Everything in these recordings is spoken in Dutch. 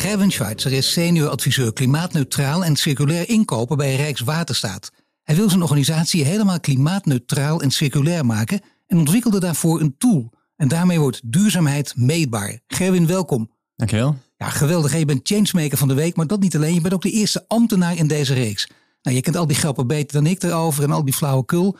Gerwin Schweitzer is senior adviseur klimaatneutraal en circulair inkopen bij Rijkswaterstaat. Hij wil zijn organisatie helemaal klimaatneutraal en circulair maken en ontwikkelde daarvoor een tool. En daarmee wordt duurzaamheid meetbaar. Gerwin, welkom. Dankjewel. Ja, geweldig. Je bent changemaker van de week, maar dat niet alleen. Je bent ook de eerste ambtenaar in deze reeks. Nou, je kent al die grappen beter dan ik erover en al die flauwekul.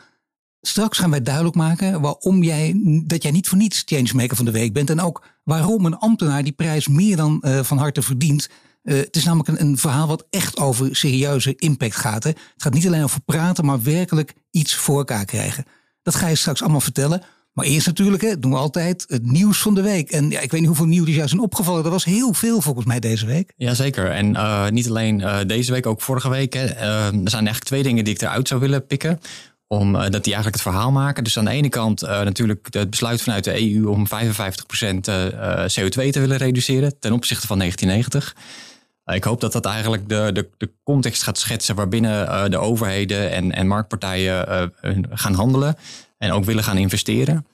Straks gaan wij duidelijk maken waarom jij, dat jij niet voor niets changemaker van de week bent. En ook waarom een ambtenaar die prijs meer dan uh, van harte verdient. Uh, het is namelijk een, een, verhaal wat echt over serieuze impact gaat. Hè? Het gaat niet alleen over praten, maar werkelijk iets voor elkaar krijgen. Dat ga je straks allemaal vertellen. Maar eerst natuurlijk, hè, doen we altijd het nieuws van de week. En ja, ik weet niet hoeveel nieuws juist zijn opgevallen. Er was heel veel volgens mij deze week. Jazeker. En uh, niet alleen deze week, ook vorige week. Hè. Er zijn eigenlijk twee dingen die ik eruit zou willen pikken omdat die eigenlijk het verhaal maken. Dus aan de ene kant uh, natuurlijk het besluit vanuit de EU om 55% uh, CO2 te willen reduceren ten opzichte van 1990. Uh, ik hoop dat dat eigenlijk de, de, de context gaat schetsen waarbinnen de overheden en, en marktpartijen gaan handelen en ook willen gaan investeren.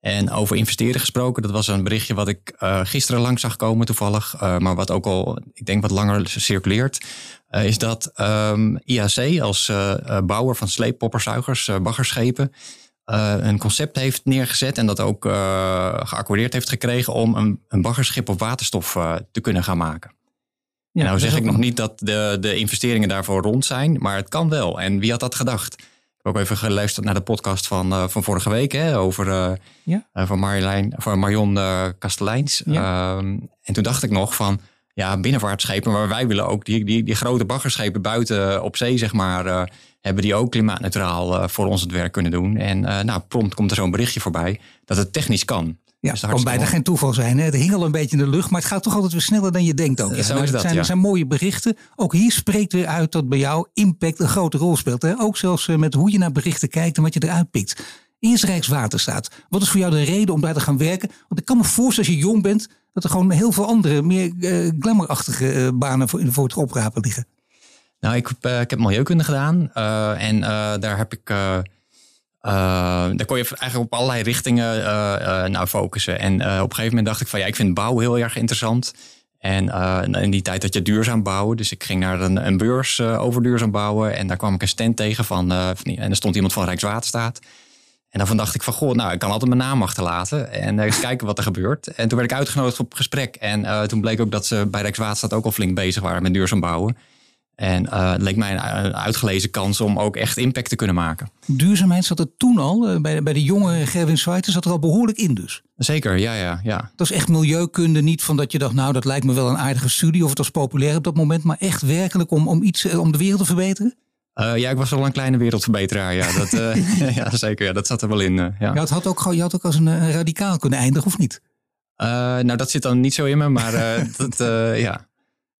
En over investeren gesproken, dat was een berichtje wat ik uh, gisteren langs zag komen toevallig, uh, maar wat ook al, ik denk wat langer circuleert, uh, is dat um, IAC als bouwer van sleeppopperzuigers, baggerschepen, een concept heeft neergezet en dat ook geaccordeerd heeft gekregen om een, een baggerschip op waterstof te kunnen gaan maken. Ja, nou zeg ik nog niet dat de, de investeringen daarvoor rond zijn, maar het kan wel. En wie had dat gedacht? Ook even geluisterd naar de podcast van, uh, van vorige week hè, over uh, ja. uh, van, Marjolein, van Marion Kasteleins. Ja. Um, en toen dacht ik nog van ja, binnenvaartschepen, maar wij willen ook die, die, die grote baggerschepen buiten op zee, zeg maar, hebben die ook klimaatneutraal voor ons het werk kunnen doen. En nou, prompt komt er zo'n berichtje voorbij dat het technisch kan. Ja, het kan bijna geen toeval zijn. Hè? Het hing al een beetje in de lucht, maar het gaat toch altijd weer sneller dan je denkt ook. Ja, Zo nou, is dat, zijn, ja. zijn mooie berichten. Ook hier spreekt weer uit dat bij jou impact een grote rol speelt. Hè? Ook zelfs eh, met hoe je naar berichten kijkt en wat je eruit pikt. Eerst Rijkswaterstaat. Wat is voor jou de reden om daar te gaan werken? Want ik kan me voorstellen als je jong bent, dat er gewoon heel veel andere, meer uh, glamourachtige uh, banen voor, voor het oprapen liggen. Nou, ik, uh, ik heb milieukunde gedaan en daar heb ik uh, daar kon je eigenlijk op allerlei richtingen uh, naar focussen. En op een gegeven moment dacht ik van ja, ik vind bouw heel erg interessant. En in die tijd had je duurzaam bouwen. Dus ik ging naar een, beurs over duurzaam bouwen. En daar kwam ik een stand tegen van, van en er stond iemand van Rijkswaterstaat. En daarvan dacht ik van, goh, nou, ik kan altijd mijn naam achterlaten en eens kijken wat er gebeurt. En toen werd ik uitgenodigd op gesprek. En toen bleek ook dat ze bij Rijkswaterstaat ook al flink bezig waren met duurzaam bouwen. En uh, het leek mij een uitgelezen kans om ook echt impact te kunnen maken. Duurzaamheid zat er toen al, bij, bij de jonge Gerwin Schweiter zat er al behoorlijk in dus. Zeker, ja, ja, ja. Dat is echt milieukunde, niet van dat je dacht, nou dat lijkt me wel een aardige studie of het was populair op dat moment, maar echt werkelijk om, om iets, om de wereld te verbeteren? Uh, ja, ik was wel een kleine wereldverbeteraar. Ja, dat, uh, ja zeker. Ja, dat zat er wel in. Uh, ja. ja, het had ook, je had ook als een, een radicaal kunnen eindigen, of niet? nou, dat zit dan niet zo in me, maar dat, ja.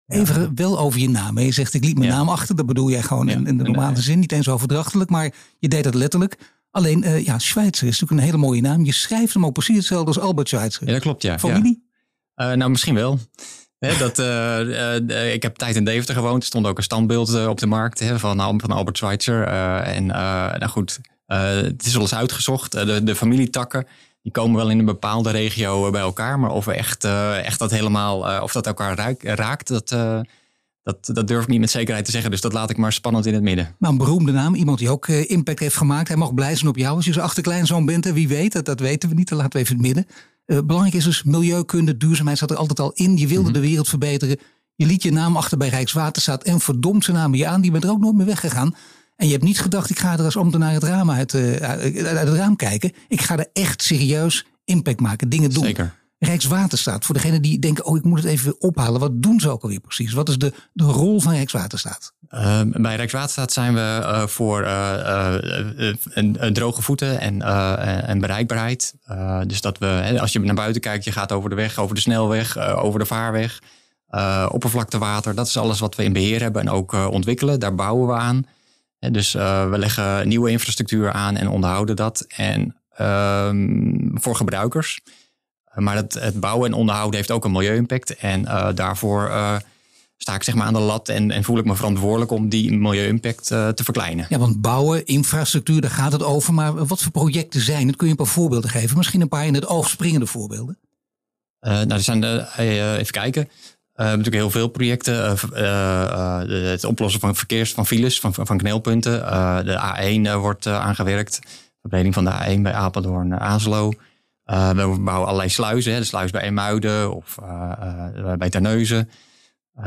Even wel over je naam. Je zegt ik liet mijn naam achter. Dat bedoel jij gewoon in, in, de normale nee. zin. Niet eens overdrachtelijk, maar je deed dat letterlijk. Alleen, uh, ja, Schweitzer is natuurlijk een hele mooie naam. Je schrijft hem ook precies hetzelfde als Albert Schweitzer. Ja, dat klopt, ja. Familie? Ja. Uh, nou, misschien wel. He, dat, uh, ik heb tijd in Deventer gewoond. Er stond ook een standbeeld op de markt he, van, van Albert Schweitzer. en nou goed, het is wel eens uitgezocht. de, de familietakken die komen wel in een bepaalde regio bij elkaar. Maar of we echt, uh, echt dat helemaal, uh, of dat elkaar raakt, dat, uh, dat, dat durf ik niet met zekerheid te zeggen. Dus dat laat ik maar spannend in het midden. Nou, een beroemde naam. Iemand die ook impact heeft gemaakt. Hij mag blij zijn op jou als je zijn achterkleinzoon bent. En wie weet, dat, dat weten we niet. Dat laten we even in het midden. belangrijk is dus milieukunde, duurzaamheid zat er altijd al in. Je wilde mm -hmm. de wereld verbeteren. Je liet je naam achter bij Rijkswaterstaat. En verdomd zijn naam je aan. Die bent er ook nooit meer weggegaan. En je hebt niet gedacht, ik ga er als ambtenaar het raam uit, uh, uit het raam kijken. Ik ga er echt serieus impact maken, dingen doen. Zeker. Rijkswaterstaat, voor degenen die denken, oh ik moet het even ophalen. Wat doen ze ook alweer precies? Wat is de, de rol van Rijkswaterstaat? Uh, bij Rijkswaterstaat zijn we uh, voor een droge voeten en, en bereikbaarheid. dus dat we, als je naar buiten kijkt, je gaat over de weg, over de snelweg, over de vaarweg. oppervlaktewater. Dat is alles wat we in beheer hebben en ook ontwikkelen. Daar bouwen we aan. Dus we leggen nieuwe infrastructuur aan en onderhouden dat. En ehm, voor gebruikers. Maar het, het bouwen en onderhouden heeft ook een milieu-impact. En daarvoor sta ik zeg maar aan de lat en, en voel ik me verantwoordelijk om die milieu-impact uh, te verkleinen. Ja, want bouwen, infrastructuur, daar gaat het over. Maar wat voor projecten zijn het? Kun je een paar voorbeelden geven? Misschien een paar in het oog springende voorbeelden. Nou, er zijn even kijken. Hebben natuurlijk heel veel projecten. het oplossen van verkeers, van files, van, van knelpunten. de A1 wordt aangewerkt. Verbreding van de A1 bij Apeldoorn, Azelo. we bouwen allerlei sluizen. Hè, de sluis bij Emuiden of bij Terneuzen. Uh,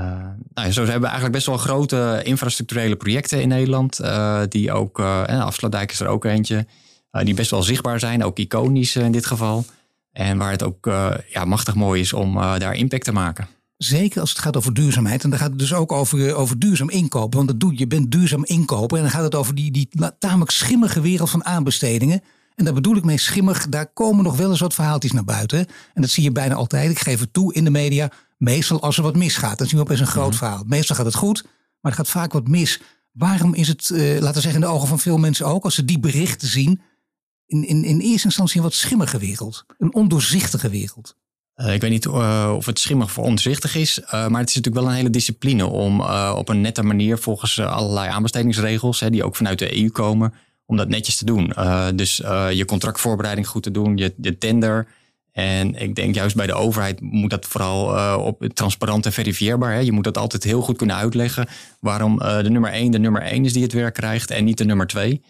nou, zo hebben we eigenlijk best wel grote infrastructurele projecten in Nederland. Uh, die ook, uh, Afsluitdijk is er ook eentje. die best wel zichtbaar zijn, ook iconisch in dit geval. En waar het ook ja, machtig mooi is om daar impact te maken. Zeker als het gaat over duurzaamheid. En dan gaat het dus ook over, over duurzaam inkopen. Want dat doe je, bent duurzaam inkopen. En dan gaat het over die, die tamelijk schimmige wereld van aanbestedingen. En daar bedoel ik mee schimmig. Daar komen nog wel eens wat verhaaltjes naar buiten. En dat zie je bijna altijd. Ik geef het toe in de media Meestal als er wat misgaat, dan zien we opeens een groot mhm. verhaal. Meestal gaat het goed, maar er gaat vaak wat mis. Waarom is het, uh, laten we zeggen, in de ogen van veel mensen ook, als ze die berichten zien, in, in, in eerste instantie een wat schimmige wereld, een ondoorzichtige wereld? Uh, ik weet niet uh, of het schimmig of ondoorzichtig is, maar het is natuurlijk wel een hele discipline om op een nette manier volgens allerlei aanbestedingsregels, hè, die ook vanuit de EU komen, om dat netjes te doen. dus je contractvoorbereiding goed te doen, je, tender en ik denk juist bij de overheid moet dat vooral op transparant en verifieerbaar. Hè. Je moet dat altijd heel goed kunnen uitleggen waarom de nummer 1 de nummer 1 is die het werk krijgt en niet de nummer 2.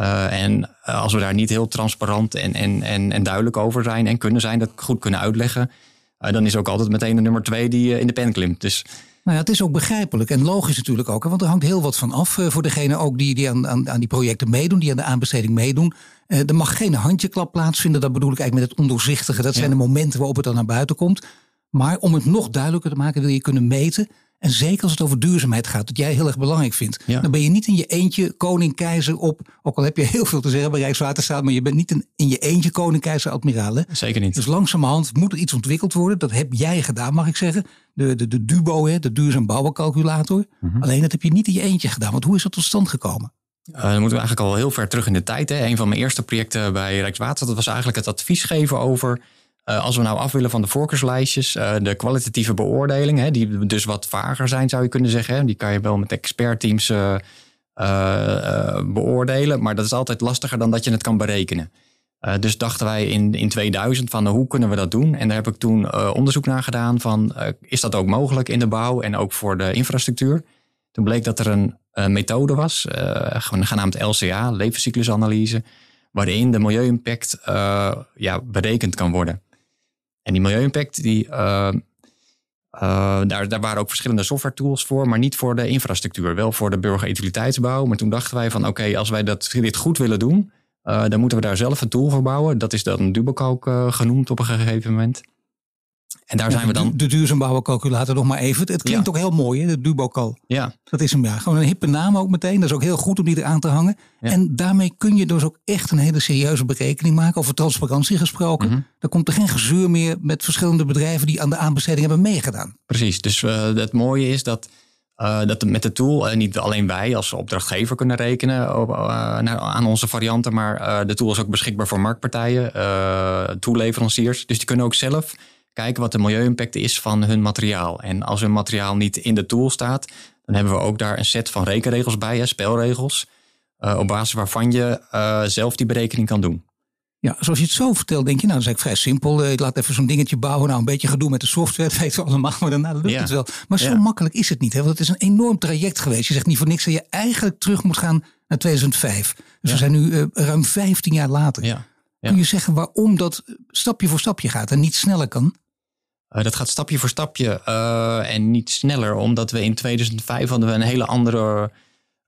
Uh, eh, en als we daar niet heel transparant en, en, en, en duidelijk over zijn en kunnen zijn, dat goed kunnen uitleggen, dan is ook altijd meteen de nummer 2 die in de pen klimt. Dus nou ja, het is ook begrijpelijk en logisch natuurlijk ook. Want er hangt heel wat van af voor degene ook die, die aan, aan, aan die projecten meedoen, die aan de aanbesteding meedoen. Er mag geen handjeklap plaatsvinden. Dat bedoel ik eigenlijk met het ondoorzichtige. Dat zijn de momenten waarop het dan naar buiten komt. Maar om het nog duidelijker te maken, wil je kunnen meten. En zeker als het over duurzaamheid gaat, dat jij heel erg belangrijk vindt. Dan ben je niet in je eentje koning, keizer op. Ook al heb je heel veel te zeggen bij Rijkswaterstaat. Maar je bent niet in, je eentje koning, keizer, admiraal. Zeker niet. Dus langzamerhand moet er iets ontwikkeld worden. Dat heb jij gedaan, mag ik zeggen. De, de, de DUBO, hè, de duurzaam bouwcalculator. Mhm. Alleen dat heb je niet in je eentje gedaan. Want hoe is dat tot stand gekomen? Uh, dan moeten we eigenlijk al heel ver terug in de tijd. Hè. Een van mijn eerste projecten bij Rijkswaterstaat was eigenlijk het advies geven over uh, als we nou af willen van de voorkeurslijstjes, uh, de kwalitatieve beoordeling, hè, die dus wat vager zijn, zou je kunnen zeggen. Hè. Die kan je wel met expertteams beoordelen, maar dat is altijd lastiger dan dat je het kan berekenen. dus dachten wij in, in 2000 van hoe kunnen we dat doen? En daar heb ik toen onderzoek naar gedaan van is dat ook mogelijk in de bouw en ook voor de infrastructuur? Toen bleek dat er een uh, methode was, uh, genaamd LCA, levenscyclusanalyse, waarin de milieu-impact uh, ja, berekend kan worden. En die milieu-impact, die, daar, daar waren ook verschillende software tools voor, maar niet voor de infrastructuur. Wel voor de burgerutiliteitsbouw. Maar toen dachten wij van oké, als wij dat, dit goed willen doen, dan moeten we daar zelf een tool voor bouwen. Dat is dan een Dubocalc genoemd op een gegeven moment. En daar zijn we dan. De, duurzaambouwcalculator nog maar even. Het klinkt ook heel mooi, hè? de Dubocal. Ja. Dat is hem ja. Gewoon een hippe naam ook meteen. Dat is ook heel goed om die eraan te hangen. En daarmee kun je dus ook echt een hele serieuze berekening maken. Over transparantie gesproken. Mm Dan komt er geen gezeur meer met verschillende bedrijven die aan de aanbesteding hebben meegedaan. Precies. Dus uh, het mooie is dat. Uh, dat met de tool uh, niet alleen wij als opdrachtgever kunnen rekenen op, aan onze varianten, maar de tool is ook beschikbaar voor marktpartijen, toeleveranciers. Dus die kunnen ook zelf kijken wat de milieu-impact is van hun materiaal. En als hun materiaal niet in de tool staat, dan hebben we ook daar een set van rekenregels bij, hè, spelregels, uh, op basis waarvan je uh, zelf die berekening kan doen. Ja, zoals je het zo vertelt, denk je, nou, dat is eigenlijk vrij simpel. Uh, ik laat even zo'n dingetje bouwen. Nou, een beetje gedoe met de software, dat weten we allemaal, maar daarna lukt het wel. Maar zo makkelijk is het niet, hè? want het is een enorm traject geweest. Je zegt niet voor niks dat je eigenlijk terug moet gaan naar 2005. Dus we zijn nu ruim 15 jaar later. Kun je zeggen waarom dat stapje voor stapje gaat en niet sneller kan? Uh, dat gaat stapje voor stapje uh, en niet sneller, omdat we in 2005 hadden we een hele andere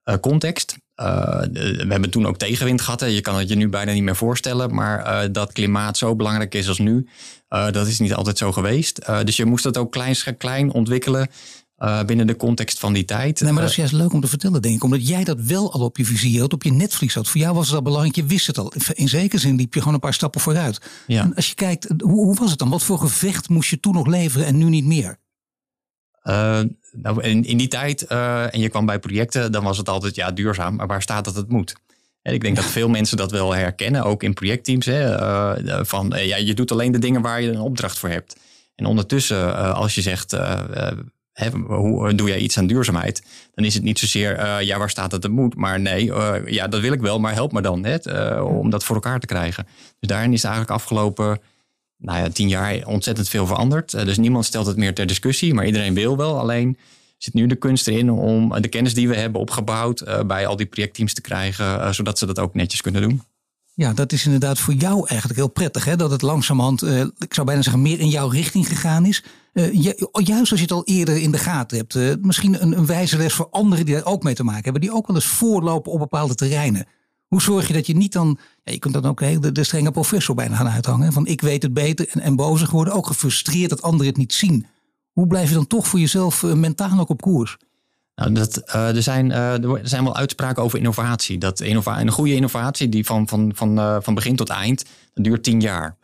uh, context. we hebben toen ook tegenwind gehad. Hè. Je kan het je nu bijna niet meer voorstellen, maar dat klimaat zo belangrijk is als nu, dat is niet altijd zo geweest. dus je moest dat ook klein, klein ontwikkelen. Uh, binnen de context van die tijd. Nee, maar dat is juist leuk om te vertellen, denk ik. Omdat jij dat wel al op je vizier had, op je netvlies had. Voor jou was het al belangrijk, je wist het al. In zekere zin liep je gewoon een paar stappen vooruit. Ja. En als je kijkt, hoe, hoe was het dan? Wat voor gevecht moest je toen nog leveren en nu niet meer? nou, in, in die tijd, en je kwam bij projecten, dan was het altijd ja, duurzaam, maar waar staat dat het moet? En ik denk dat veel mensen dat wel herkennen, ook in projectteams. Hè, van ja, je doet alleen de dingen waar je een opdracht voor hebt. En ondertussen, als je zegt, hoe doe jij iets aan duurzaamheid? Dan is het niet zozeer, uh, ja, waar staat dat het moet? Maar nee, uh, ja, dat wil ik wel, maar help me dan uh, om dat voor elkaar te krijgen. Dus daarin is eigenlijk afgelopen nou ja, tien jaar ontzettend veel veranderd. dus niemand stelt het meer ter discussie, maar iedereen wil wel. Alleen zit nu de kunst erin om de kennis die we hebben opgebouwd bij al die projectteams te krijgen, zodat ze dat ook netjes kunnen doen. Ja, dat is inderdaad voor jou eigenlijk heel prettig. Hè? Dat het langzamerhand, ik zou bijna zeggen, meer in jouw richting gegaan is. Uh, juist als je het al eerder in de gaten hebt. Uh, misschien een, een wijze les voor anderen die daar ook mee te maken hebben. Die ook wel eens voorlopen op bepaalde terreinen. Hoe zorg je dat je niet dan, ja, je kunt dan ook de, de strenge professor bijna gaan uithangen. Van ik weet het beter en, en bozig worden. Ook gefrustreerd dat anderen het niet zien. Hoe blijf je dan toch voor jezelf mentaal ook op koers? Nou, dat, er, zijn, er zijn wel uitspraken over innovatie. Dat een goede innovatie, die van, van, van, van begin tot eind, dat duurt tien jaar.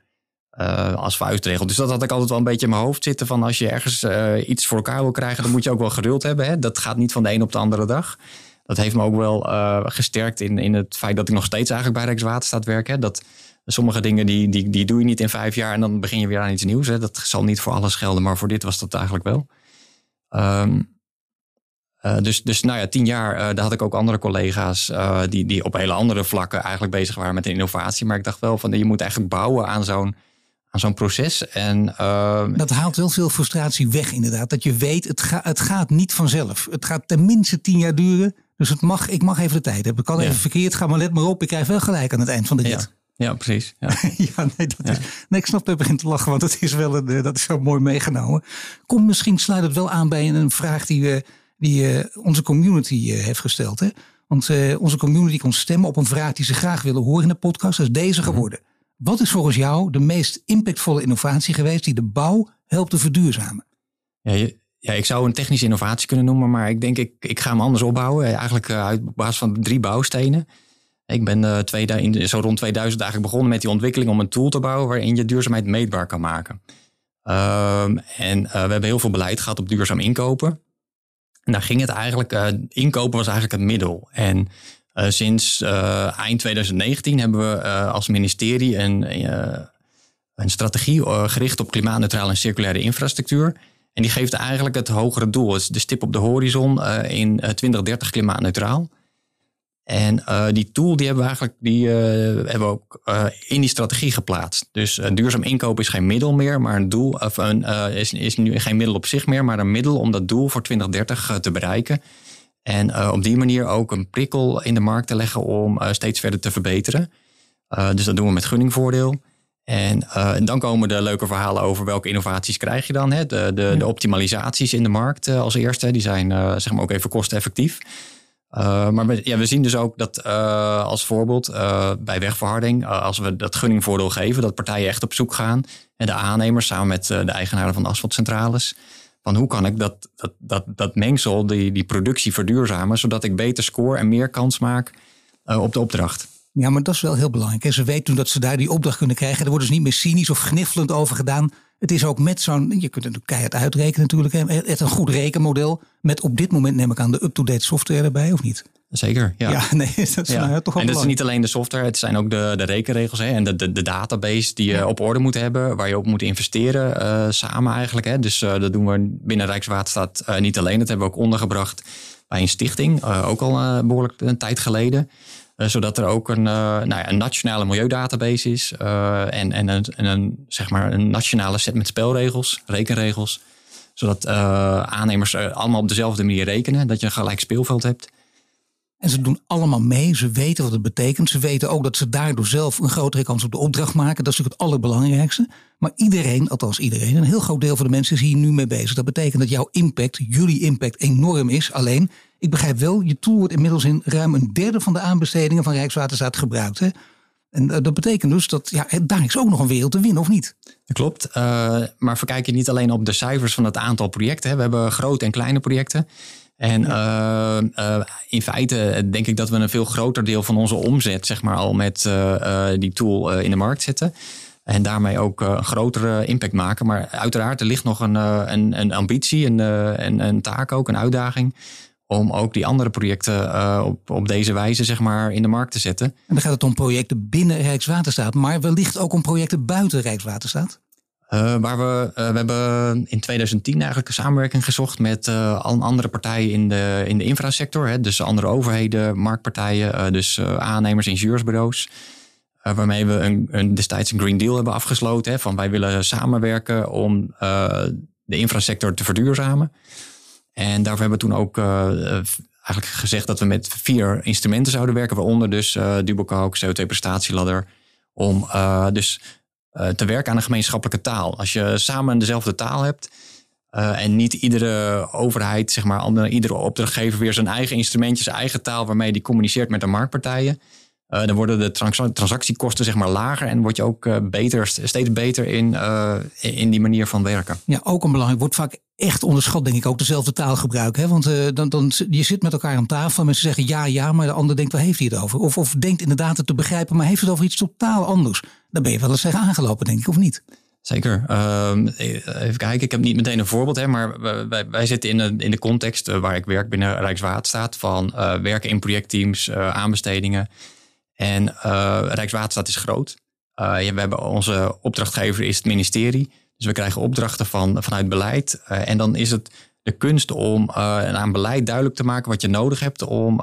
Als vuistregel. Dus dat had ik altijd wel een beetje in mijn hoofd zitten. Van als je ergens iets voor elkaar wil krijgen, dan moet je ook wel geduld hebben. Hè? Dat gaat niet van de een op de andere dag. Dat heeft me ook wel gesterkt in, in het feit dat ik nog steeds eigenlijk bij Rijkswaterstaat werk. Hè? Dat sommige dingen die, die, die doe je niet in vijf jaar en dan begin je weer aan iets nieuws. Hè? Dat zal niet voor alles gelden, maar voor dit was dat eigenlijk wel. Uh, dus, dus nou ja, tien jaar, uh, daar had ik ook andere collega's uh, die, die op hele andere vlakken eigenlijk bezig waren met innovatie. Maar ik dacht wel van je moet eigenlijk bouwen aan zo'n aan zo'n proces. En, dat haalt wel veel frustratie weg inderdaad. Dat je weet, het, ga, het gaat niet vanzelf. Het gaat tenminste tien jaar duren. Dus het mag, ik mag even de tijd hebben. Ik kan even verkeerd gaan, maar let maar op. Ik krijg wel gelijk aan het eind van de rit. Ja. Ja, precies. Ja, ja nee, dat Is, nee, ik snap dat begint te lachen, want dat is wel een, dat is zo mooi meegenomen. Kom, misschien sluit het wel aan bij een vraag die we die uh, onze community uh, heeft gesteld. Hè? Want onze community kon stemmen op een vraag die ze graag willen horen in de podcast. Dat is deze mhm. geworden. Wat is volgens jou de meest impactvolle innovatie geweest die de bouw helpt te verduurzamen? Ja, ja, ik zou een technische innovatie kunnen noemen, maar ik denk ik, ik ga hem anders opbouwen. Eigenlijk uit basis van drie bouwstenen. Ik ben uh, 2000, zo rond 2000 eigenlijk begonnen met die ontwikkeling om een tool te bouwen waarin je duurzaamheid meetbaar kan maken. Um, en we hebben heel veel beleid gehad op duurzaam inkopen. En daar ging het eigenlijk, inkopen was eigenlijk het middel. En uh, sinds uh, eind 2019 hebben we als ministerie een, een strategie gericht op klimaatneutrale en circulaire infrastructuur. En die geeft eigenlijk het hogere doel. Het is de stip op de horizon in 2030 klimaatneutraal. En die tool die hebben we eigenlijk die, hebben we ook in die strategie geplaatst. Dus duurzaam inkopen is geen middel meer, maar een doel of een, is nu geen middel op zich meer, maar een middel om dat doel voor 2030 te bereiken. En op die manier ook een prikkel in de markt te leggen om steeds verder te verbeteren. dus dat doen we met gunningvoordeel. En dan komen de leuke verhalen over welke innovaties krijg je dan. Hè? De, de, de optimalisaties in de markt als eerste, die zijn zeg maar ook even kosteffectief. Uh, maar we, ja, we zien dus ook dat als voorbeeld bij wegverharding, als we dat gunningvoordeel geven, dat partijen echt op zoek gaan en de aannemers samen met de eigenaren van de asfaltcentrales. Van hoe kan ik dat, dat, dat, dat mengsel, die, die productie verduurzamen, zodat ik beter score en meer kans maak op de opdracht. Ja, maar dat is wel heel belangrijk. En ze weten dat ze daar die opdracht kunnen krijgen. Er wordt dus niet meer cynisch of gniffelend over gedaan. Het is ook met zo'n, je kunt het keihard uitrekenen natuurlijk. Het een goed rekenmodel. Met op dit moment neem ik aan de up-to-date software erbij, of niet? Zeker, ja. ja nee, dat is ja. Nou, toch En dat is niet alleen de software, het zijn ook de, de rekenregels hè, en de, de, de database die je op orde moet hebben, waar je op moet investeren uh, samen eigenlijk. Hè. Dus uh, dat doen we binnen Rijkswaterstaat uh, niet alleen. Dat hebben we ook ondergebracht bij een stichting, ook al behoorlijk een tijd geleden. Zodat er ook een, nou ja, een nationale milieudatabase is. En, en, een, en een, zeg maar een nationale set met spelregels, rekenregels. Zodat aannemers allemaal op dezelfde manier rekenen. Dat je een gelijk speelveld hebt. En ze doen allemaal mee. Ze weten wat het betekent. Ze weten ook dat ze daardoor zelf een grotere kans op de opdracht maken. Dat is natuurlijk het allerbelangrijkste. Maar iedereen, althans iedereen, een heel groot deel van de mensen is hier nu mee bezig. Dat betekent dat jouw impact, jullie impact, enorm is. Alleen, ik begrijp wel, je tool wordt inmiddels in ruim een derde van de aanbestedingen van Rijkswaterstaat gebruikt. Hè? En eh, dat betekent dus dat ja, daar is ook nog een wereld te winnen, of niet? Klopt. Uh, maar verkijk je niet alleen op de cijfers van het aantal projecten. We hebben grote en kleine projecten. En ja. uh, in feite denk ik dat we een veel groter deel van onze omzet, zeg maar, al met die tool in de markt zetten. En daarmee ook een grotere impact maken. Maar uiteraard, er ligt nog een, een, een ambitie, een, een, een taak ook, een uitdaging om ook die andere projecten op, op deze wijze zeg maar, in de markt te zetten. En dan gaat het om projecten binnen Rijkswaterstaat, maar wellicht ook om projecten buiten Rijkswaterstaat? Uh, waar we, uh, we hebben in 2010 eigenlijk een samenwerking gezocht met uh, andere partijen in de, in de infrasector. Hè, dus andere overheden, marktpartijen, dus aannemers, ingenieursbureaus. waarmee we een, een, destijds een Green Deal hebben afgesloten. Hè, van wij willen samenwerken om de infrasector te verduurzamen. En daarvoor hebben we toen ook eigenlijk gezegd dat we met vier instrumenten zouden werken. Waaronder dus uh, Dubocalc, CO2-prestatieladder. Om dus te werken aan een gemeenschappelijke taal. Als je samen dezelfde taal hebt uh, en niet iedere overheid, zeg maar, andere, iedere opdrachtgever weer zijn eigen instrumentje, zijn eigen taal waarmee die communiceert met de marktpartijen. Uh, dan worden de transactiekosten zeg maar lager en word je ook beter, steeds beter in, in die manier van werken. Ja, ook een belangrijk. Wordt vaak echt onderschat, denk ik, ook dezelfde taal gebruiken. Hè? Want dan, dan, je zit met elkaar aan tafel en mensen zeggen ja, ja, maar de ander denkt, waar heeft hij het over? Of, of denkt inderdaad het te begrijpen, maar heeft het over iets totaal anders dan ben je wel eens tegen aangelopen, denk ik, of niet? Zeker. Uh, even kijken, ik heb niet meteen een voorbeeld, hè, maar wij, wij zitten in de, in de context uh, waar ik werk binnen Rijkswaterstaat van uh, werken in projectteams, uh, aanbestedingen. En Rijkswaterstaat is groot. We hebben onze opdrachtgever is het ministerie. Dus we krijgen opdrachten van, vanuit beleid. en dan is het de kunst om aan beleid duidelijk te maken wat je nodig hebt om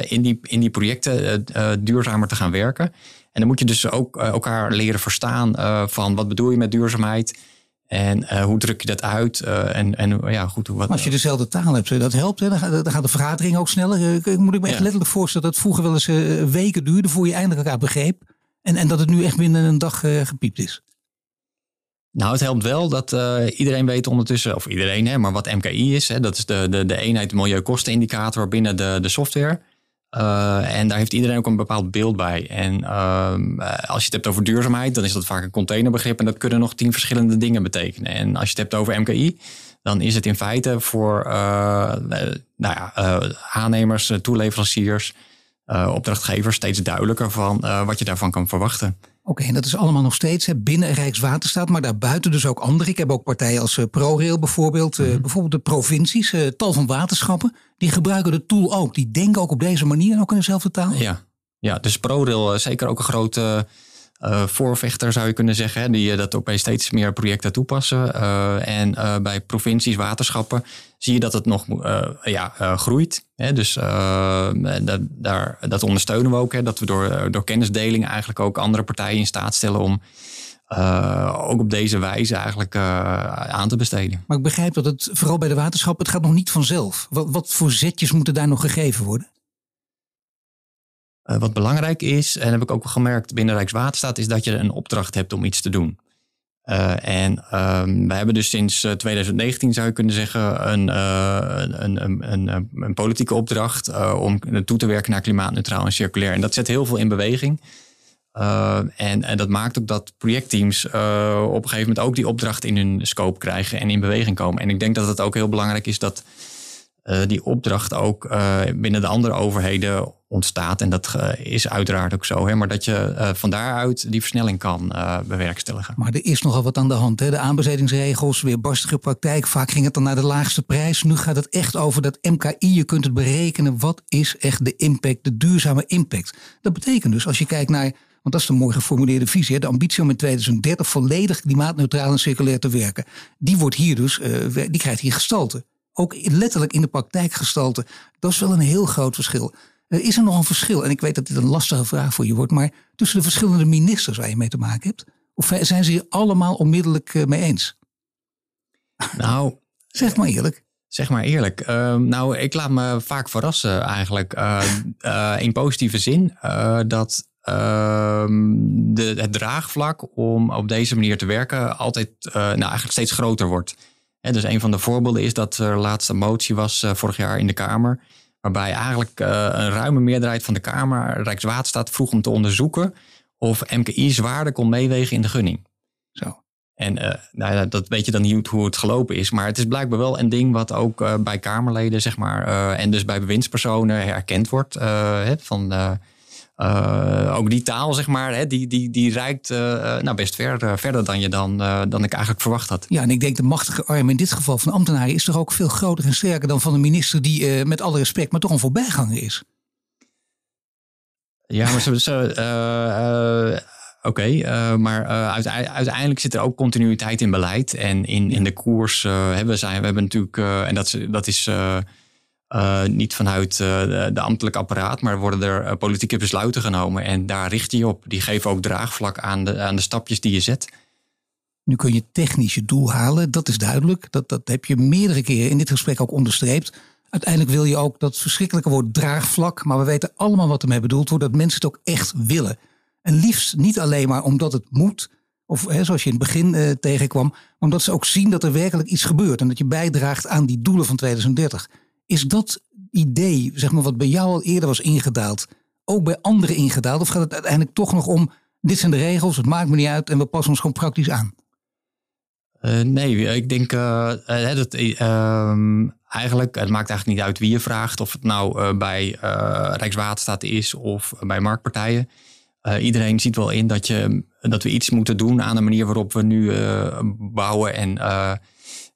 in, die, in die projecten duurzamer te gaan werken. En dan moet je dus ook uh, elkaar leren verstaan uh, van wat bedoel je met duurzaamheid. En uh, hoe druk je dat uit? en, en ja, goed. Wat, als je dezelfde taal hebt, dat helpt. Hè? Dan, gaat, dan gaat de vergadering ook sneller. moet ik me echt letterlijk voorstellen dat het vroeger wel eens weken duurde voor je eindelijk elkaar begreep. En, en dat het nu echt binnen een dag gepiept is. Nou, het helpt wel dat iedereen weet ondertussen, of iedereen, hè, maar wat MKI is. Hè, dat is de, de, de eenheid milieukostenindicator binnen de, de software. Uh, en daar heeft iedereen ook een bepaald beeld bij. En uh, als je het hebt over duurzaamheid, dan is dat vaak een containerbegrip. En dat kunnen nog tien verschillende dingen betekenen. En als je het hebt over MKI, dan is het in feite voor uh, nou ja, aannemers, toeleveranciers, opdrachtgevers steeds duidelijker van wat je daarvan kan verwachten. Oké, en dat is allemaal nog steeds hè, binnen Rijkswaterstaat, maar daarbuiten dus ook andere. Ik heb ook partijen als uh, ProRail bijvoorbeeld, uh, bijvoorbeeld de provincies, uh, tal van waterschappen. Die gebruiken de tool ook. Die denken ook op deze manier, ook in dezelfde taal. Ja, ja dus ProRail zeker ook een grote uh, voorvechter zou je kunnen zeggen. die dat ook bij steeds meer projecten toepassen. en bij provincies, waterschappen zie je dat het nog ja, groeit. Hè? Dus dat, daar, dat ondersteunen we ook. Hè? Dat we door, door kennisdeling eigenlijk ook andere partijen in staat stellen om ook op deze wijze eigenlijk aan te besteden. Maar ik begrijp dat het vooral bij de waterschap, het gaat nog niet vanzelf. Wat, wat voor zetjes moeten daar nog gegeven worden? Uh, wat belangrijk is, en heb ik ook gemerkt binnen Rijkswaterstaat, is dat je een opdracht hebt om iets te doen. Uh, en um, we hebben dus sinds 2019, zou je kunnen zeggen, een, uh, een, een, een, een, politieke opdracht om toe te werken naar klimaatneutraal en circulair. En dat zet heel veel in beweging. en, en dat maakt ook dat projectteams op een gegeven moment ook die opdracht in hun scope krijgen en in beweging komen. En ik denk dat het ook heel belangrijk is dat uh, die opdracht ook uh, binnen de andere overheden ontstaat. En dat uh, is uiteraard ook zo. Hè, maar dat je van daaruit die versnelling kan bewerkstelligen. Maar er is nogal wat aan de hand. Hè? De aanbestedingsregels, weer barstige praktijk. Vaak ging het dan naar de laagste prijs. Nu gaat het echt over dat MKI. Je kunt het berekenen. Wat is echt de impact, de duurzame impact? Dat betekent dus als je kijkt naar want dat is de mooi geformuleerde visie. De ambitie om in 2030 volledig klimaatneutraal en circulair te werken. Die wordt hier dus, die krijgt hier gestalte ook letterlijk in de praktijk gestalte. Dat is wel een heel groot verschil. Er is er nog een verschil, en ik weet dat dit een lastige vraag voor je wordt, maar tussen de verschillende ministers waar je mee te maken hebt? Of zijn ze hier allemaal onmiddellijk eh, mee eens? Nou, zeg maar eerlijk. Zeg maar eerlijk. Uh, nou, ik laat me vaak verrassen eigenlijk. Uh, uh, in positieve zin. dat ehm, de, het draagvlak om op deze manier te werken altijd nou, eigenlijk steeds groter wordt. En dus een van de voorbeelden is dat er laatste motie was vorig jaar in de Kamer. Waarbij eigenlijk uh, een ruime meerderheid van de Kamer Rijkswaterstaat vroeg om te onderzoeken of MKI zwaarder kon meewegen in de gunning. Zo. En uh, nou, dat weet je dan niet hoe het gelopen is. Maar het is blijkbaar wel een ding wat ook bij Kamerleden, zeg maar, en dus bij bewindspersonen herkend wordt. van ook die taal, zeg maar, hè, die, die, die reikt nou best ver, verder dan, je dan, dan ik eigenlijk verwacht had. Ja, en ik denk de machtige arm in dit geval van ambtenaren is toch ook veel groter en sterker dan van een minister die met alle respect maar toch een voorbijganger is. Ja, maar ze, Oké, uh, maar uh, uiteindelijk zit er ook continuïteit in beleid en in, in de koers. Uh, hebben zijn, we hebben natuurlijk, en dat, dat is niet vanuit de, de ambtelijk apparaat, maar worden er politieke besluiten genomen. En daar richt je op. Die geven ook draagvlak aan de, aan de stapjes die je zet. Nu kun je technisch je doel halen, dat is duidelijk. Dat, dat heb je meerdere keren in dit gesprek ook onderstreept. Uiteindelijk wil je ook dat verschrikkelijke woord draagvlak, maar we weten allemaal wat ermee bedoeld wordt, dat mensen het ook echt willen. En liefst niet alleen maar omdat het moet, of hè, zoals je in het begin tegenkwam, maar omdat ze ook zien dat er werkelijk iets gebeurt en dat je bijdraagt aan die doelen van 2030. Is dat idee, zeg maar, wat bij jou al eerder was ingedaald, ook bij anderen ingedaald? Of gaat het uiteindelijk toch nog om, dit zijn de regels, het maakt me niet uit en we passen ons gewoon praktisch aan? Uh, nee, ik denk uh, dat ehm, eigenlijk, het maakt eigenlijk niet uit wie je vraagt. Of het nou bij Rijkswaterstaat is of bij marktpartijen. Iedereen ziet wel in dat, je, dat we iets moeten doen aan de manier waarop we nu bouwen. En,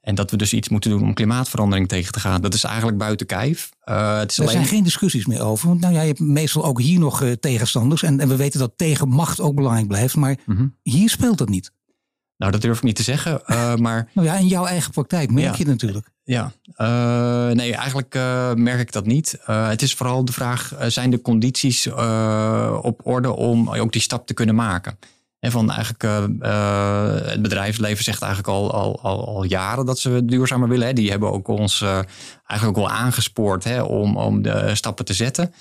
en dat we dus iets moeten doen om klimaatverandering tegen te gaan. Dat is eigenlijk buiten kijf. het is er alleen... zijn geen discussies meer over. Want nou ja, je hebt meestal ook hier nog tegenstanders. En, en we weten dat tegenmacht ook belangrijk blijft. Maar mm hier speelt dat niet. Nou, dat durf ik niet te zeggen. maar... nou ja, in jouw eigen praktijk merk ja. je het natuurlijk. Ja, uh, nee, eigenlijk uh, merk ik dat niet. Uh, het is vooral de vraag: zijn de condities op orde om ook die stap te kunnen maken? En van eigenlijk, het bedrijfsleven zegt eigenlijk al, al, al, al, jaren dat ze duurzamer willen. Hè. Die hebben ook ons eigenlijk ook wel aangespoord hè, om, om de stappen te zetten.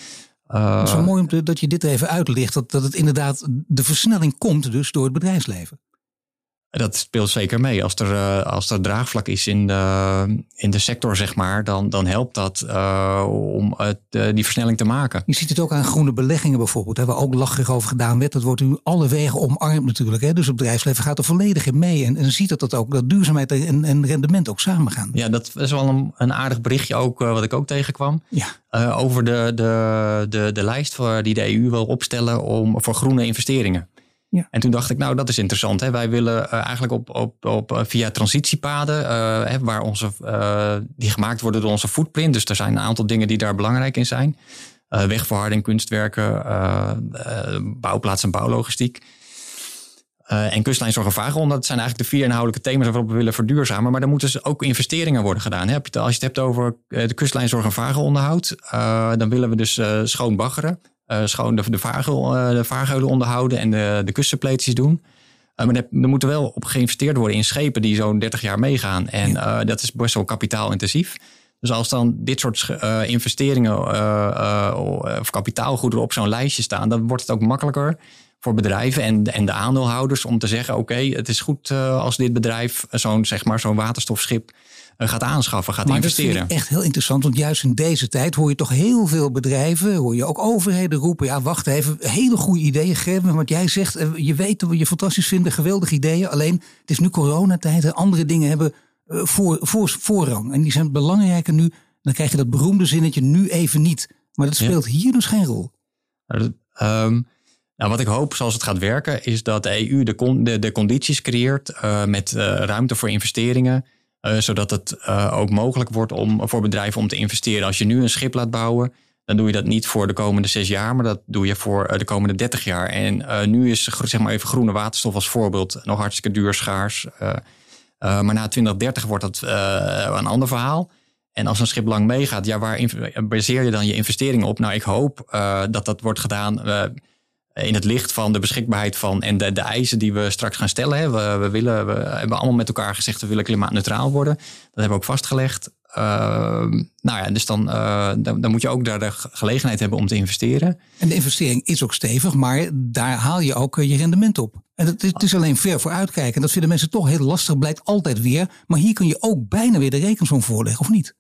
het is wel mooi dat je dit even uitlicht. Dat, dat het inderdaad de versnelling komt dus door het bedrijfsleven. Dat speelt zeker mee. Als er, uh, als er draagvlak is in de, in de sector, zeg maar, dan, dan helpt dat uh, om het, uh, die versnelling te maken. Je ziet het ook aan groene beleggingen bijvoorbeeld, hè, waar ook lacherig over gedaan werd. Dat wordt nu alle wegen omarmd natuurlijk. Hè. Dus het bedrijfsleven gaat er volledig in mee. En, en ziet dat, dat ook dat duurzaamheid en, en rendement ook samengaan. Ja, dat is wel een, een aardig berichtje ook, wat ik ook tegenkwam. Ja. over de, de, de, de lijst voor, die de EU wil opstellen om, voor groene investeringen. Ja. En toen dacht ik, nou, dat is interessant. Hè? Wij willen uh, eigenlijk op, op, op, eh, via transitiepaden, uh, hè, waar onze, die gemaakt worden door onze footprint. Dus er zijn een aantal dingen die daar belangrijk in zijn. wegverharding, kunstwerken, bouwplaats en bouwlogistiek. en kustlijn, en Dat zijn eigenlijk de vier inhoudelijke thema's waarop we willen verduurzamen. Maar dan moeten dus ook investeringen worden gedaan. Als je het hebt over de kustlijn, zorg en vageronderhoud. dan willen we dus schoon baggeren. Uh, schoon de, de, vaargeul, uh, de vaargeulen onderhouden en de, de kustsuppleties doen. Uh, maar er, er moet wel op geïnvesteerd worden in schepen die zo'n 30 jaar meegaan. En dat is best wel kapitaalintensief. Dus als dan dit soort investeringen of kapitaalgoederen op zo'n lijstje staan, dan wordt het ook makkelijker voor bedrijven en, en de aandeelhouders om te zeggen: oké, het is goed als dit bedrijf zo'n zeg maar, zo'n waterstofschip eh, gaat aanschaffen, gaat investeren. Dat is echt heel interessant, want juist in deze tijd hoor je toch heel veel bedrijven, hoor je ook overheden roepen, ja wacht even, hele goede ideeën geven. Want jij zegt, eh, je weet dat we je fantastisch vinden, geweldige ideeën. Alleen het is nu coronatijd en andere dingen hebben eh, voor, voor, voorrang. En die zijn belangrijker nu. Dan krijg je dat beroemde zinnetje nu even niet. Maar dat speelt hier dus geen rol. Um, nou, wat ik hoop, zoals het gaat werken, is dat de EU de, de, de condities creëert uh, met uh, ruimte voor investeringen. Uh, zodat het uh, ook mogelijk wordt om, voor bedrijven om te investeren. Als je nu een schip laat bouwen, dan doe je dat niet voor de komende zes jaar, maar dat doe je voor uh, de komende dertig jaar. En nu is zeg maar even groene waterstof als voorbeeld nog hartstikke duur, schaars. maar na 2030 wordt dat een ander verhaal. En als een schip lang meegaat, ja, waar baseer je dan je investeringen op? Nou, ik hoop dat dat wordt gedaan in het licht van de beschikbaarheid van en de, de eisen die we straks gaan stellen. Hè. We, we, willen, we hebben allemaal met elkaar gezegd we willen klimaatneutraal worden. Dat hebben we ook vastgelegd. Uh, nou ja, dus dan, uh, dan, dan, moet je ook daar de gelegenheid hebben om te investeren. En de investering is ook stevig, maar daar haal je ook eh, je rendement op. En het, het is alleen ver vooruitkijken. En dat vinden mensen toch heel lastig, blijkt altijd weer. Maar hier kun je ook bijna weer de rekensom voorleggen, of niet?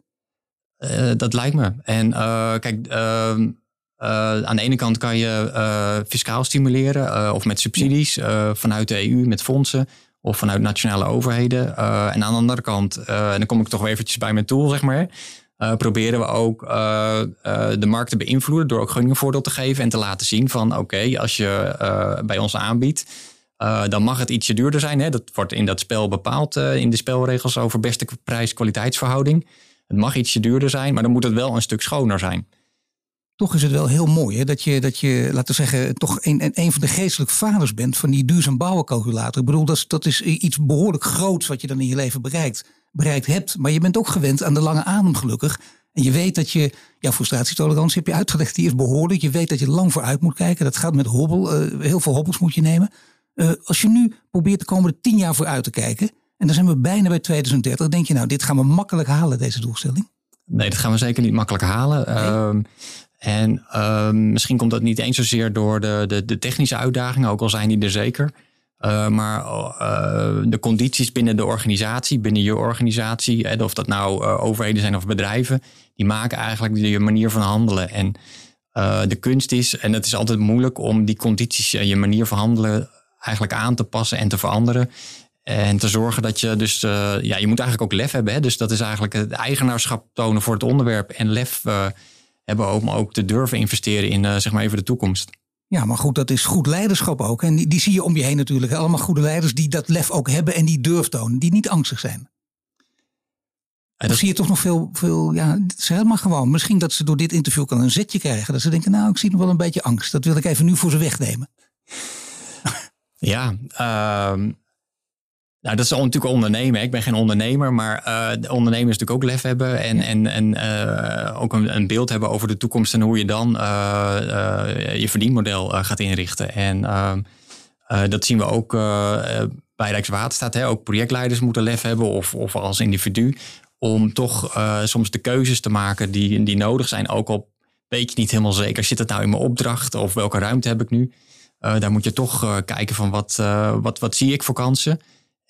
Uh, dat lijkt me. En kijk, ehm, uh, aan de ene kant kan je uh, fiscaal stimuleren uh, of met subsidies vanuit de EU met fondsen of vanuit nationale overheden. en aan de andere kant, en dan kom ik toch weer eventjes bij mijn tool, zeg maar. proberen we ook de markt te beïnvloeden door ook gunningenvoordeel te geven en te laten zien van oké, als je bij ons aanbiedt, dan mag het ietsje duurder zijn. Hè? Dat wordt in dat spel bepaald in de spelregels over beste prijs-kwaliteitsverhouding. Het mag ietsje duurder zijn, maar dan moet het wel een stuk schoner zijn toch is het wel heel mooi hè, dat, je, dat je, laten we zeggen, toch een, een van de geestelijke vaders bent van die duurzaam bouwen calculator. Ik bedoel, dat is, dat is iets behoorlijk groots wat je dan in je leven bereikt, bereikt hebt. Maar je bent ook gewend aan de lange adem gelukkig. En je weet dat je, jouw frustratietolerantie heb je uitgelegd, die is behoorlijk. Je weet dat je lang vooruit moet kijken. Dat gaat met hobbel. Uh, heel veel hobbels moet je nemen. Uh, als je nu probeert de komende tien jaar vooruit te kijken. En dan zijn we bijna bij 2030. Denk je nou, dit gaan we makkelijk halen, deze doelstelling? Nee, dat gaan we zeker niet makkelijk halen. Nee. Uh, en ehm, misschien komt dat niet eens zozeer door de, de, de technische uitdagingen, ook al zijn die er zeker. Uh, maar uh, de condities binnen de organisatie, binnen je organisatie, of dat nou uh, overheden zijn of bedrijven, die maken eigenlijk je manier van handelen. En de kunst is, en het is altijd moeilijk om die condities en je manier van handelen eigenlijk aan te passen en te veranderen. En te zorgen dat je dus, ja, je moet eigenlijk ook lef hebben. Hè? Dus dat is eigenlijk het eigenaarschap tonen voor het onderwerp en lef hebben om ook te durven investeren in uh, zeg maar even de toekomst. Ja, maar goed, dat is goed leiderschap ook. En die, die zie je om je heen natuurlijk. Allemaal goede leiders die dat lef ook hebben en die durf tonen. Die niet angstig zijn. En dan zie je toch nog veel, veel ja, het is helemaal gewoon. Misschien dat ze door dit interview kan een zetje krijgen. Dat ze denken, nou, ik zie nog wel een beetje angst. Dat wil ik even nu voor ze wegnemen. Ja, uh, nou, dat is natuurlijk ondernemen. Ik ben geen ondernemer, maar uh, ondernemers natuurlijk ook lef hebben en, en, en uh, ook een, een, beeld hebben over de toekomst en hoe je dan uh, je verdienmodel gaat inrichten. En ehm, dat zien we ook bij Rijkswaterstaat. Hè. Ook projectleiders moeten lef hebben of, of als individu om toch soms de keuzes te maken die, die nodig zijn. Ook al weet je niet helemaal zeker, zit het nou in mijn opdracht of welke ruimte heb ik nu? daar moet je toch kijken van wat, wat, wat zie ik voor kansen.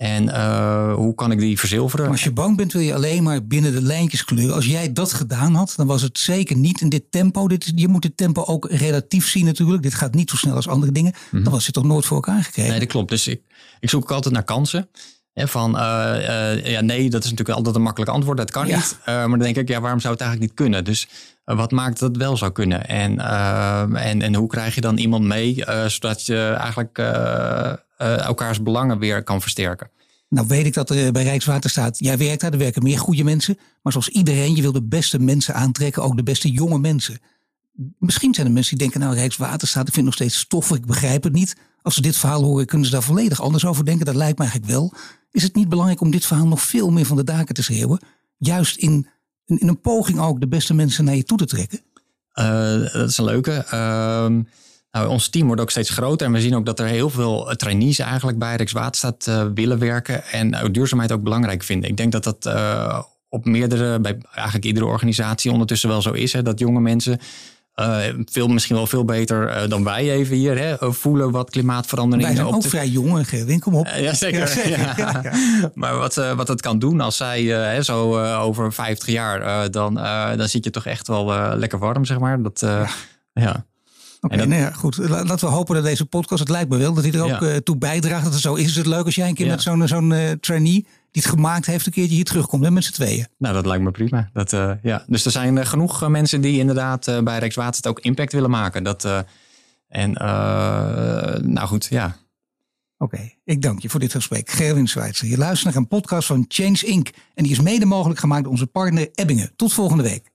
En uh, hoe kan ik die verzilveren? als je bang bent, wil je alleen maar binnen de lijntjes kleuren. Als jij dat gedaan had, dan was het zeker niet in dit tempo. Dit, je moet het tempo ook relatief zien natuurlijk. Dit gaat niet zo snel als andere dingen. Dan was het toch nooit voor elkaar gekregen. Nee, dat klopt. Dus ik, ik zoek ook altijd naar kansen. Hè, van uh, uh, ja, nee, dat is natuurlijk altijd een makkelijk antwoord. Dat kan niet. maar dan denk ik, ja, waarom zou het eigenlijk niet kunnen? Dus wat maakt dat het wel zou kunnen? En, en, en hoe krijg je dan iemand mee, zodat je eigenlijk uh, elkaars belangen weer kan versterken. Nou weet ik dat er bij Rijkswaterstaat, jij werkt daar, er werken meer goede mensen. Maar zoals iedereen, je wil de beste mensen aantrekken, ook de beste jonge mensen. Misschien zijn er mensen die denken, nou Rijkswaterstaat, ik vind het nog steeds stoffig, ik begrijp het niet. Als ze dit verhaal horen, kunnen ze daar volledig anders over denken. Dat lijkt me eigenlijk wel. Is het niet belangrijk om dit verhaal nog veel meer van de daken te schreeuwen? Juist in, in, een poging ook de beste mensen naar je toe te trekken? Uh, dat is een leuke. Uh, nou, ons team wordt ook steeds groter en we zien ook dat er heel veel eh, trainees eigenlijk bij Rijkswaterstaat uh, willen werken en uh, duurzaamheid ook belangrijk vinden. Ik denk dat dat uh, op meerdere, bij eigenlijk iedere organisatie ondertussen wel zo is. Hè, dat jonge mensen veel, misschien wel veel beter dan wij even hier hè, voelen wat klimaatverandering Wij zijn ook vrij jong, Gerwin, kom op. ja, zeker. Ja, Ja. Maar wat, wat het kan doen als zij zo over 50 jaar, dan, dan zit je toch echt wel lekker warm, zeg maar. Dat, ja. Oké, okay, nou goed. Laten we hopen dat deze podcast, het lijkt me wel, dat hij er ook uh, toe bijdraagt. Dat het zo is. Is het leuk als jij een keer met zo'n zo'n uh, trainee die het gemaakt heeft, een keertje hier terugkomt hè, met z'n tweeën? Nou, dat lijkt me prima. Dat, uh, ja. Dus er zijn genoeg mensen die inderdaad bij Rijkswaterstaat ook impact willen maken. Dat, en nou goed, ja. Oké, okay, ik dank je voor dit gesprek. Gerwin Schweitzer, je luistert naar een podcast van Change Inc. En die is mede mogelijk gemaakt door onze partner Ebbingen. Tot volgende week.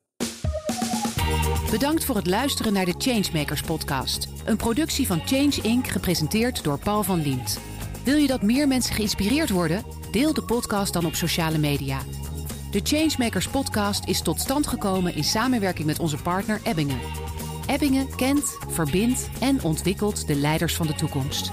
Bedankt voor het luisteren naar de Changemakers podcast. Een productie van Change Inc. gepresenteerd door Paul van Liemt. Wil je dat meer mensen geïnspireerd worden? Deel de podcast dan op sociale media. De Changemakers podcast is tot stand gekomen in samenwerking met onze partner Ebbingen. Ebbingen kent, verbindt en ontwikkelt de leiders van de toekomst.